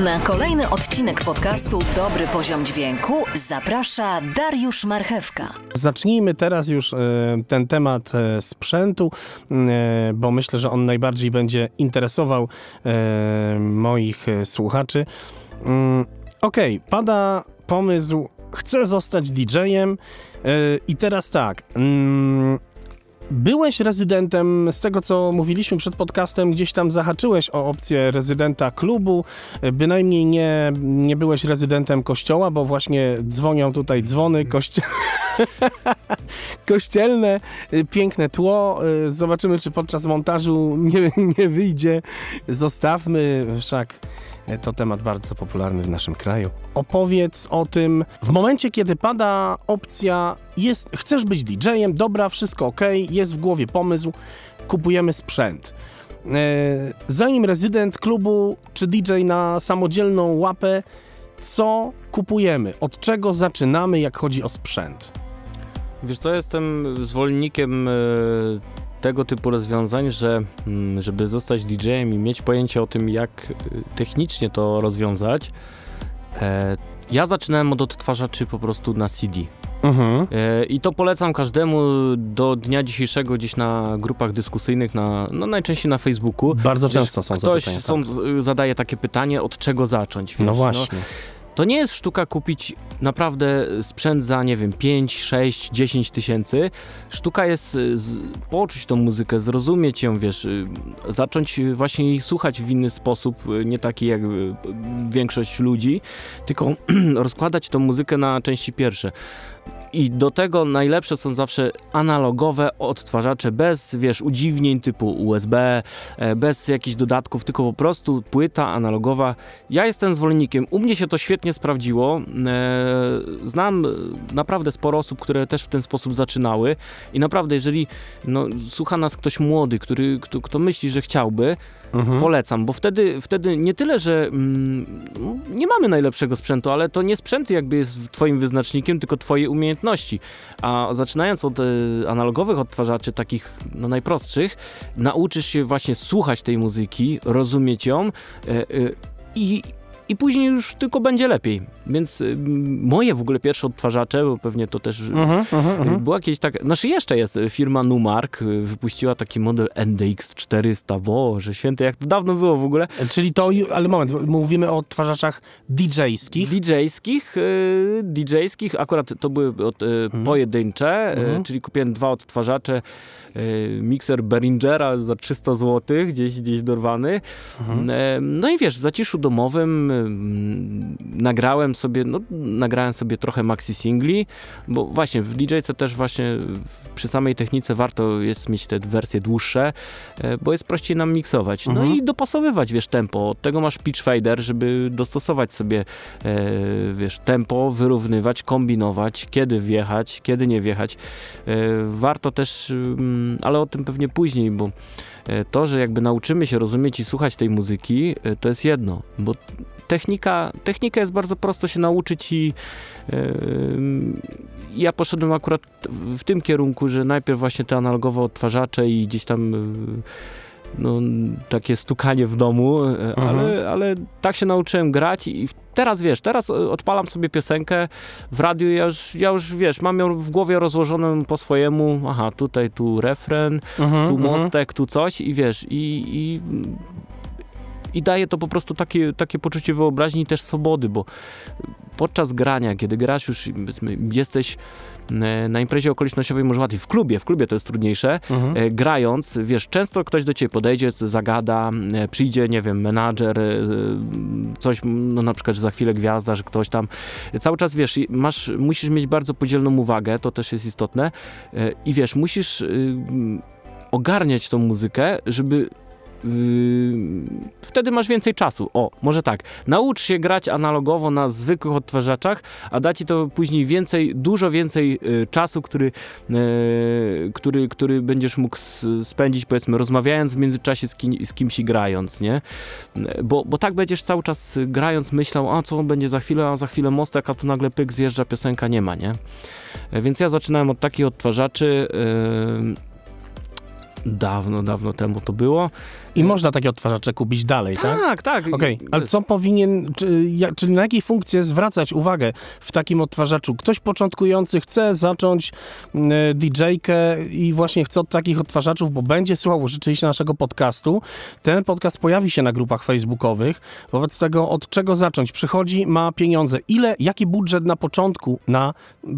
Na kolejny odcinek podcastu Dobry Poziom Dźwięku zaprasza Dariusz Marchewka. Zacznijmy teraz już e, ten temat e, sprzętu, e, bo myślę, że on najbardziej będzie interesował moich słuchaczy. Mm, Okej, pada pomysł, chcę zostać DJ-em i teraz tak. Byłeś rezydentem, z tego co mówiliśmy przed podcastem, gdzieś tam zahaczyłeś o opcję rezydenta klubu, bynajmniej nie, nie byłeś rezydentem kościoła, bo właśnie dzwonią tutaj dzwony kości kościelne, piękne tło. Zobaczymy, czy podczas montażu nie, nie wyjdzie. Zostawmy, wszak to temat bardzo popularny w naszym kraju. Opowiedz o tym w momencie, kiedy pada opcja, jest, chcesz być DJ-em, dobra, wszystko ok, jest w głowie pomysł, kupujemy sprzęt. E, Zanim rezydent klubu czy DJ na samodzielną łapę, co kupujemy? Od czego zaczynamy, jak chodzi o sprzęt? Wiesz co, jestem zwolennikiem e, tego typu rozwiązań, że mm, żeby zostać DJ-em i mieć pojęcie o tym, jak e, technicznie to rozwiązać, e, ja zaczynałem od odtwarzaczy po prostu na CD. Mhm. E, I to polecam każdemu do dnia dzisiejszego gdzieś na grupach dyskusyjnych, na, no najczęściej na Facebooku. Bardzo często są Ktoś zapytania. są, tak. zadaje takie pytanie, od czego zacząć. Wiesz, No właśnie. To nie jest sztuka kupić naprawdę sprzęt za, nie wiem, 5, 6, 10 tysięcy. Sztuka jest y, z, poczuć tą muzykę, zrozumieć ją, wiesz, y, zacząć właśnie jej słuchać w inny sposób, y, nie taki jak większość ludzi, tylko rozkładać tą muzykę na części pierwsze. I do tego najlepsze są zawsze analogowe odtwarzacze bez, wiesz, udziwnień typu USB, e, bez jakichś dodatków, tylko po prostu płyta analogowa. Ja jestem zwolennikiem. U mnie się to świetnie sprawdziło. E, Znam naprawdę sporo osób, które też w ten sposób zaczynały. I naprawdę, jeżeli no, słucha nas ktoś młody, który, kto, kto myśli, że chciałby, Mhm. Polecam, bo wtedy, wtedy nie tyle, że mm, no, nie mamy najlepszego sprzętu, ale to nie sprzęt jakby jest twoim wyznacznikiem, tylko twoje umiejętności. A zaczynając od e, analogowych odtwarzaczy, takich no, najprostszych, nauczysz się właśnie słuchać tej muzyki, rozumieć ją e, e, i i później już tylko będzie lepiej. Więc y, moje w ogóle pierwsze odtwarzacze, bo pewnie to też mhm, mhm. Była jakieś tak, znaczy jeszcze jest, firma Numark y, wypuściła taki model NDX 400, boże święty, jak to dawno było w ogóle. Czyli to, ale moment, mówimy o odtwarzaczach DJ-skich. DJ-skich, y, DJ-skich, akurat to były od, y, pojedyncze, y, Mhm. czyli kupiłem dwa odtwarzacze, y, mikser Behringera za 300 zł, gdzieś, gdzieś dorwany. Mhm. E, No i wiesz, w zaciszu domowym ym, nagrałem sobie, no nagrałem sobie trochę maxi singli, bo właśnie w DJ-ce też właśnie przy samej technice warto jest mieć te wersje dłuższe, e, bo jest prościej nam miksować. No Mhm. i dopasowywać, wiesz, tempo. Od tego masz pitch fader, żeby dostosować sobie, e, wiesz, tempo, wyrównywać, kombinować, kiedy wjechać, kiedy nie wjechać. E, Warto też, ym, ale o tym pewnie później, bo to, że jakby nauczymy się rozumieć i słuchać tej muzyki, to jest jedno, bo technika, technika jest bardzo prosto się nauczyć i e, ja poszedłem akurat w tym kierunku, że najpierw właśnie te analogowe odtwarzacze i gdzieś tam e, no, takie stukanie w domu, e, ale, ale tak się nauczyłem grać i teraz wiesz, teraz e, odpalam sobie piosenkę w radiu, ja już, ja już wiesz, mam ją w głowie rozłożoną po swojemu, aha, tutaj tu refren, Mhm, tu mhm. mostek, tu coś i wiesz, i, i, i daje to po prostu takie, takie poczucie wyobraźni i też swobody, bo podczas grania, kiedy grasz już, powiedzmy, jesteś e, na imprezie okolicznościowej może łatwiej, w klubie, w klubie to jest trudniejsze, Mhm. e, grając, wiesz, często ktoś do ciebie podejdzie, zagada, e, przyjdzie, nie wiem, menadżer, coś, no na przykład, że za chwilę gwiazda, że ktoś tam, cały czas, wiesz, masz, musisz mieć bardzo podzielną uwagę, to też jest istotne i wiesz, musisz y, ogarniać tą muzykę, żeby wtedy masz więcej czasu. O, może tak. Naucz się grać analogowo na zwykłych odtwarzaczach, a da ci to później więcej, dużo więcej y, czasu, który, y, który, który będziesz mógł spędzić, powiedzmy, rozmawiając w międzyczasie z, kim, z kimś i grając, nie? Bo, bo tak będziesz cały czas y, grając myślał, a co będzie za chwilę, a za chwilę mostek, a tu nagle pyk, zjeżdża piosenka, nie ma, nie? Y, Więc ja zaczynałem od takich odtwarzaczy. y, Dawno, dawno temu to było. I można takie odtwarzacze kupić dalej, tak? Tak, tak. Okej, ale co powinien, czy, czyli na jakiej funkcje zwracać uwagę w takim odtwarzaczu? Ktoś początkujący chce zacząć mm, DJ-kę i właśnie chce od takich odtwarzaczów, bo będzie słuchał rzeczywiście naszego podcastu. Ten podcast pojawi się na grupach facebookowych. Wobec tego od czego zacząć? Przychodzi, ma pieniądze. Ile, jaki budżet na początku na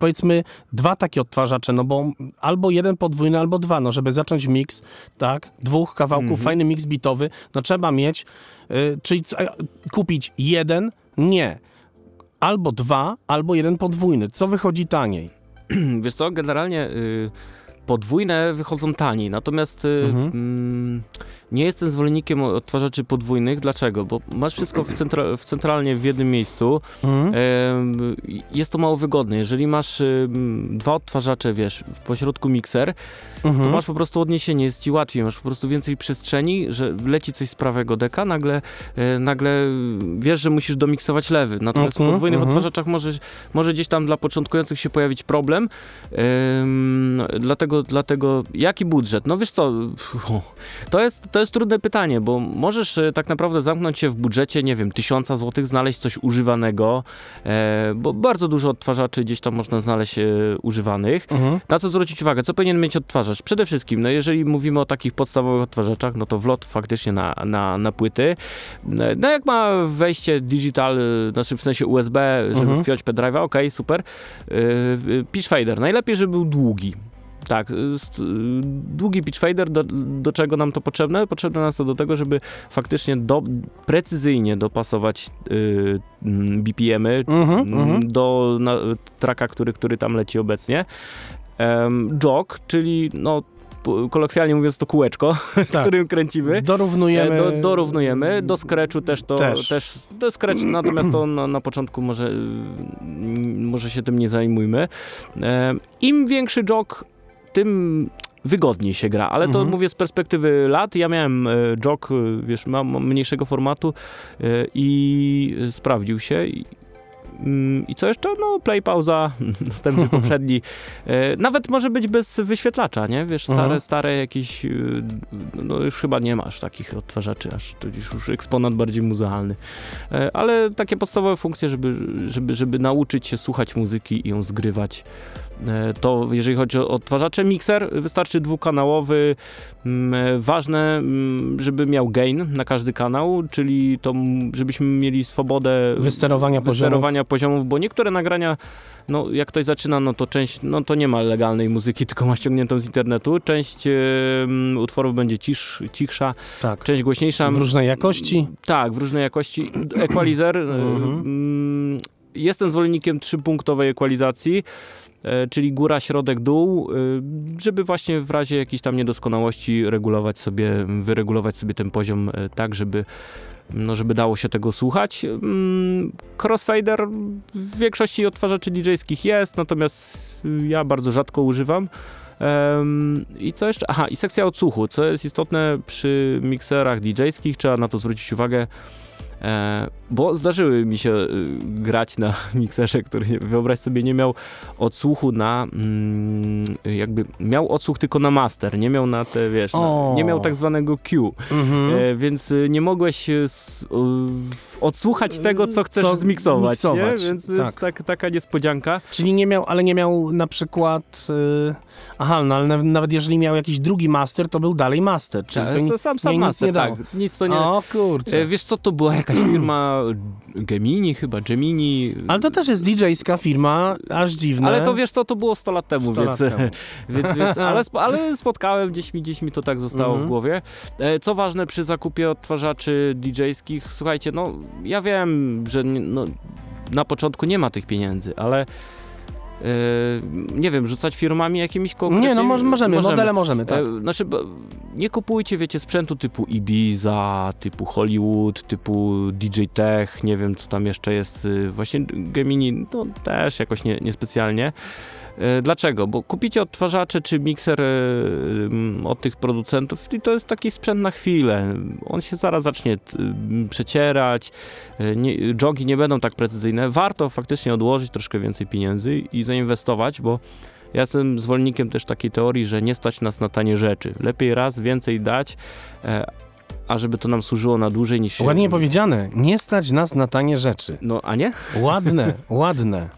powiedzmy dwa takie odtwarzacze? No bo albo jeden podwójny, albo dwa, no żeby zacząć miks, tak? Dwóch kawałków, fajny miks bitowy, no trzeba mieć, y, czyli kupić jeden? Nie. Albo dwa, albo jeden podwójny. Co wychodzi taniej? Wiesz co, generalnie y, podwójne wychodzą taniej, natomiast y, Mhm. mm, nie jestem zwolennikiem odtwarzaczy podwójnych. Dlaczego? Bo masz wszystko w centra- w centralnie w jednym miejscu. Mhm. Em, jest to mało wygodne. Jeżeli masz dwa odtwarzacze, wiesz, w pośrodku mikser, to Mhm. masz po prostu odniesienie, jest ci łatwiej, masz po prostu więcej przestrzeni, że leci coś z prawego deka, nagle, e, nagle wiesz, że musisz domiksować lewy. Natomiast Mhm, w podwójnych odtwarzaczach może, może gdzieś tam dla początkujących się pojawić problem. Em, dlatego, dlatego, jaki budżet? No wiesz co, to jest, to jest trudne pytanie, bo możesz e, tak naprawdę zamknąć się w budżecie, nie wiem, tysiąca złotych, znaleźć coś używanego, e, bo bardzo dużo odtwarzaczy gdzieś tam można znaleźć e, używanych. Mhm. Na co zwrócić uwagę? Co powinien mieć odtwarzacz? Przede wszystkim, no jeżeli mówimy o takich podstawowych odtwarzaczach, no to wlot faktycznie na, na, na płyty. No jak ma wejście digital, znaczy w sensie USB, żeby Mhm. wpiąć pendrive'a, okej, super. Pitch fader, najlepiej, żeby był długi. Tak, y, y, długi pitch fader, do, do czego nam to potrzebne? Potrzebne nas to do tego, żeby faktycznie do, precyzyjnie dopasować y, mm, BPM-y Mhm. mm, Mhm. do na, traka, który, który tam leci obecnie. Um, jog, czyli no, kolokwialnie mówiąc to kółeczko, Tak. którym kręcimy. Dorównujemy. E, Do, dorównujemy, do scratchu też to Też. też, do scratch, natomiast to na, na początku może, y, może się tym nie zajmujmy. E, Im większy jog, tym wygodniej się gra, ale to Mhm. mówię z perspektywy lat. Ja miałem e, jog, e, wiesz, mam mniejszego formatu e, i sprawdził się. I, mm, I co jeszcze? No, play, pauza, następny, poprzedni. Nawet może być bez wyświetlacza, nie? Wiesz, stare, Mhm. stare jakieś, y, no już chyba nie masz takich odtwarzaczy, aż to już, eksponat bardziej muzealny. Ale takie podstawowe funkcje, żeby, żeby, żeby nauczyć się słuchać muzyki i ją zgrywać, to jeżeli chodzi o odtwarzacze, mikser wystarczy dwukanałowy, mm, e, ważne, mm, żeby miał gain na każdy kanał, czyli to, żebyśmy mieli swobodę Wysterowania poziomów. wysterowania poziomów, bo niektóre nagrania, no jak ktoś zaczyna, no to część, no to nie ma legalnej muzyki, tylko ma ściągniętą z internetu, część e, mm, utworów będzie cisz, cichsza, Tak. część głośniejsza. W różnej jakości. Tak, w różnej jakości. Equalizer. e, Mhm. mm, Jestem zwolennikiem trzypunktowej ekwalizacji, e, czyli góra, środek, dół, e, żeby właśnie w razie jakiejś tam niedoskonałości regulować sobie, wyregulować sobie ten poziom e, tak, żeby no, żeby dało się tego słuchać. Mm, Crossfader w większości odtwarzaczy DJ-skich jest, natomiast ja bardzo rzadko używam. I co jeszcze? Aha, i sekcja odsłuchu, co jest istotne przy mikserach DJ-skich, trzeba na to zwrócić uwagę, e, bo zdarzyły mi się y, grać na mikserze, który nie- wyobraź sobie nie miał odsłuchu na mm, jakby miał odsłuch tylko na master, nie miał na te, wiesz, na, nie miał tak zwanego Q. Mhm. E, więc y, nie mogłeś y, odsłuchać tego, co chcesz Co zmiksować, miksować, nie? Więc tak. jest tak, taka niespodzianka. Czyli nie miał, ale nie miał na przykład. y, aha, no ale naw- nawet jeżeli miał jakiś drugi master, to był dalej master. Czyli to ni- E, sam sam nic master, nie dało. tak. Nic to nie... O kurczę. E, wiesz co, to była jakaś firma Gemini chyba, Gemini. Ale to też jest DJ-ska firma, aż dziwne. Ale to wiesz co, to było 100 lat temu, 100 więc, lat temu. więc, więc ale, sp- ale spotkałem, gdzieś mi, gdzieś mi to tak zostało Mhm. w głowie. E, Co ważne przy zakupie odtwarzaczy DJ-skich, słuchajcie, no ja wiem, że no, na początku nie ma tych pieniędzy, ale nie wiem, rzucać firmami jakimiś konkretnymi... Nie, no moż- możemy, modele możemy, tak. E, Znaczy, nie kupujcie, wiecie, sprzętu typu Ibiza, typu Hollywood, typu DJ Tech, nie wiem, co tam jeszcze jest. y, Właśnie Gemini, no też jakoś nie, niespecjalnie. Dlaczego? Bo kupicie odtwarzacze czy mikser od tych producentów i to jest taki sprzęt na chwilę. On się zaraz zacznie przecierać, nie, jogi nie będą tak precyzyjne. Warto faktycznie odłożyć troszkę więcej pieniędzy i zainwestować, bo ja jestem zwolennikiem też takiej teorii, że nie stać nas na tanie rzeczy. Lepiej raz więcej dać, e, a żeby to nam służyło na dłużej niż się... Ładnie powiedziane. Nie stać nas na tanie rzeczy. No, a nie? Ładne, ładne.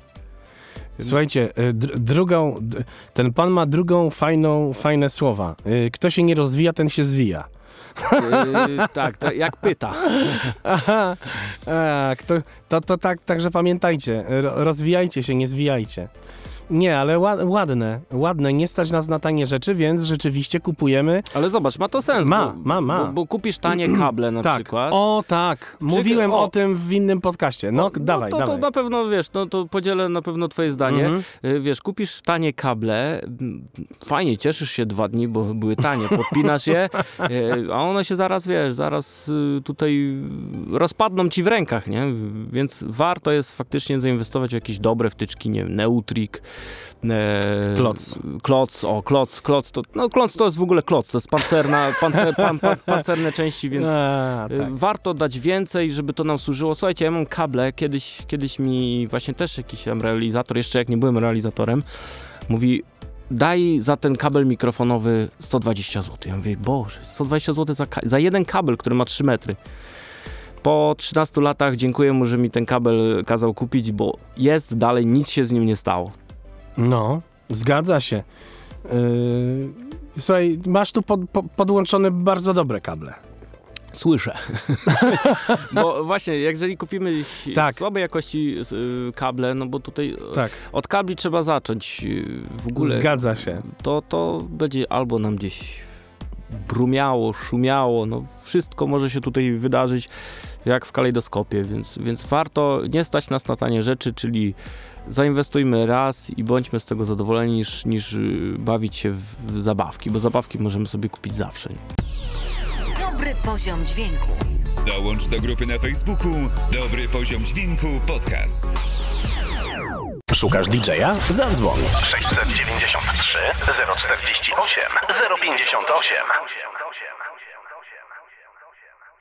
Słuchajcie, dr- drugą, ten pan ma drugą fajną, fajne słowa. Y, Kto się nie rozwija, ten się zwija. Yy, tak, to jak pyta. Aha, a, kto, to, to tak, także pamiętajcie, ro, rozwijajcie się, nie zwijajcie. Nie, ale ła- ładne, ładne, nie stać nas na tanie rzeczy, więc rzeczywiście kupujemy. Ale zobacz, ma to sens. Ma, bo, ma, ma. Bo, bo kupisz tanie kable na tak, przykład. o tak, mówiłem o. o, tym w innym podcaście. No, dawaj, no to, dawaj. to na pewno, wiesz, no to podzielę na pewno twoje zdanie. Mhm. Y, Wiesz, kupisz tanie kable, m, fajnie, cieszysz się dwa dni, bo były tanie, podpinasz je, y, a one się zaraz, wiesz, zaraz y, tutaj rozpadną ci w rękach, nie? Więc warto jest faktycznie zainwestować w jakieś dobre wtyczki, nie wiem, Neutrik, e, Kloc. Kloc, o, kloc, kloc to, no kloc to jest w ogóle kloc, to jest pancerna, pancer, pan, pan, pancerne części, więc A, y, tak. warto dać więcej, żeby to nam służyło. Słuchajcie, ja mam kable, kiedyś, kiedyś mi właśnie też jakiś tam realizator, jeszcze jak nie byłem realizatorem, mówi daj za ten kabel mikrofonowy 120 zł. Ja mówię, boże, 120 zł za, za jeden kabel, który ma 3 metry. Po 13 latach dziękuję mu, że mi ten kabel kazał kupić, bo jest dalej, nic się z nim nie stało. No, zgadza się. Yy, słuchaj, masz tu pod, po, podłączone bardzo dobre kable. Słyszę. bo właśnie, jeżeli kupimy Tak. słabej jakości y, kable, no bo tutaj y, Tak, od kabli trzeba zacząć y, w ogóle. zgadza się. To, to będzie albo nam gdzieś brumiało, szumiało, no wszystko może się tutaj wydarzyć jak w kalejdoskopie, więc, więc warto nie stać nas na tanie rzeczy, czyli zainwestujmy raz i bądźmy z tego zadowoleni niż, niż y, bawić się w, w zabawki, bo zabawki możemy sobie kupić zawsze. Dobry poziom dźwięku. Dołącz do grupy na Facebooku Dobry Poziom Dźwięku Podcast. Szukasz DJ-a? Zadzwoń. 693 048 058.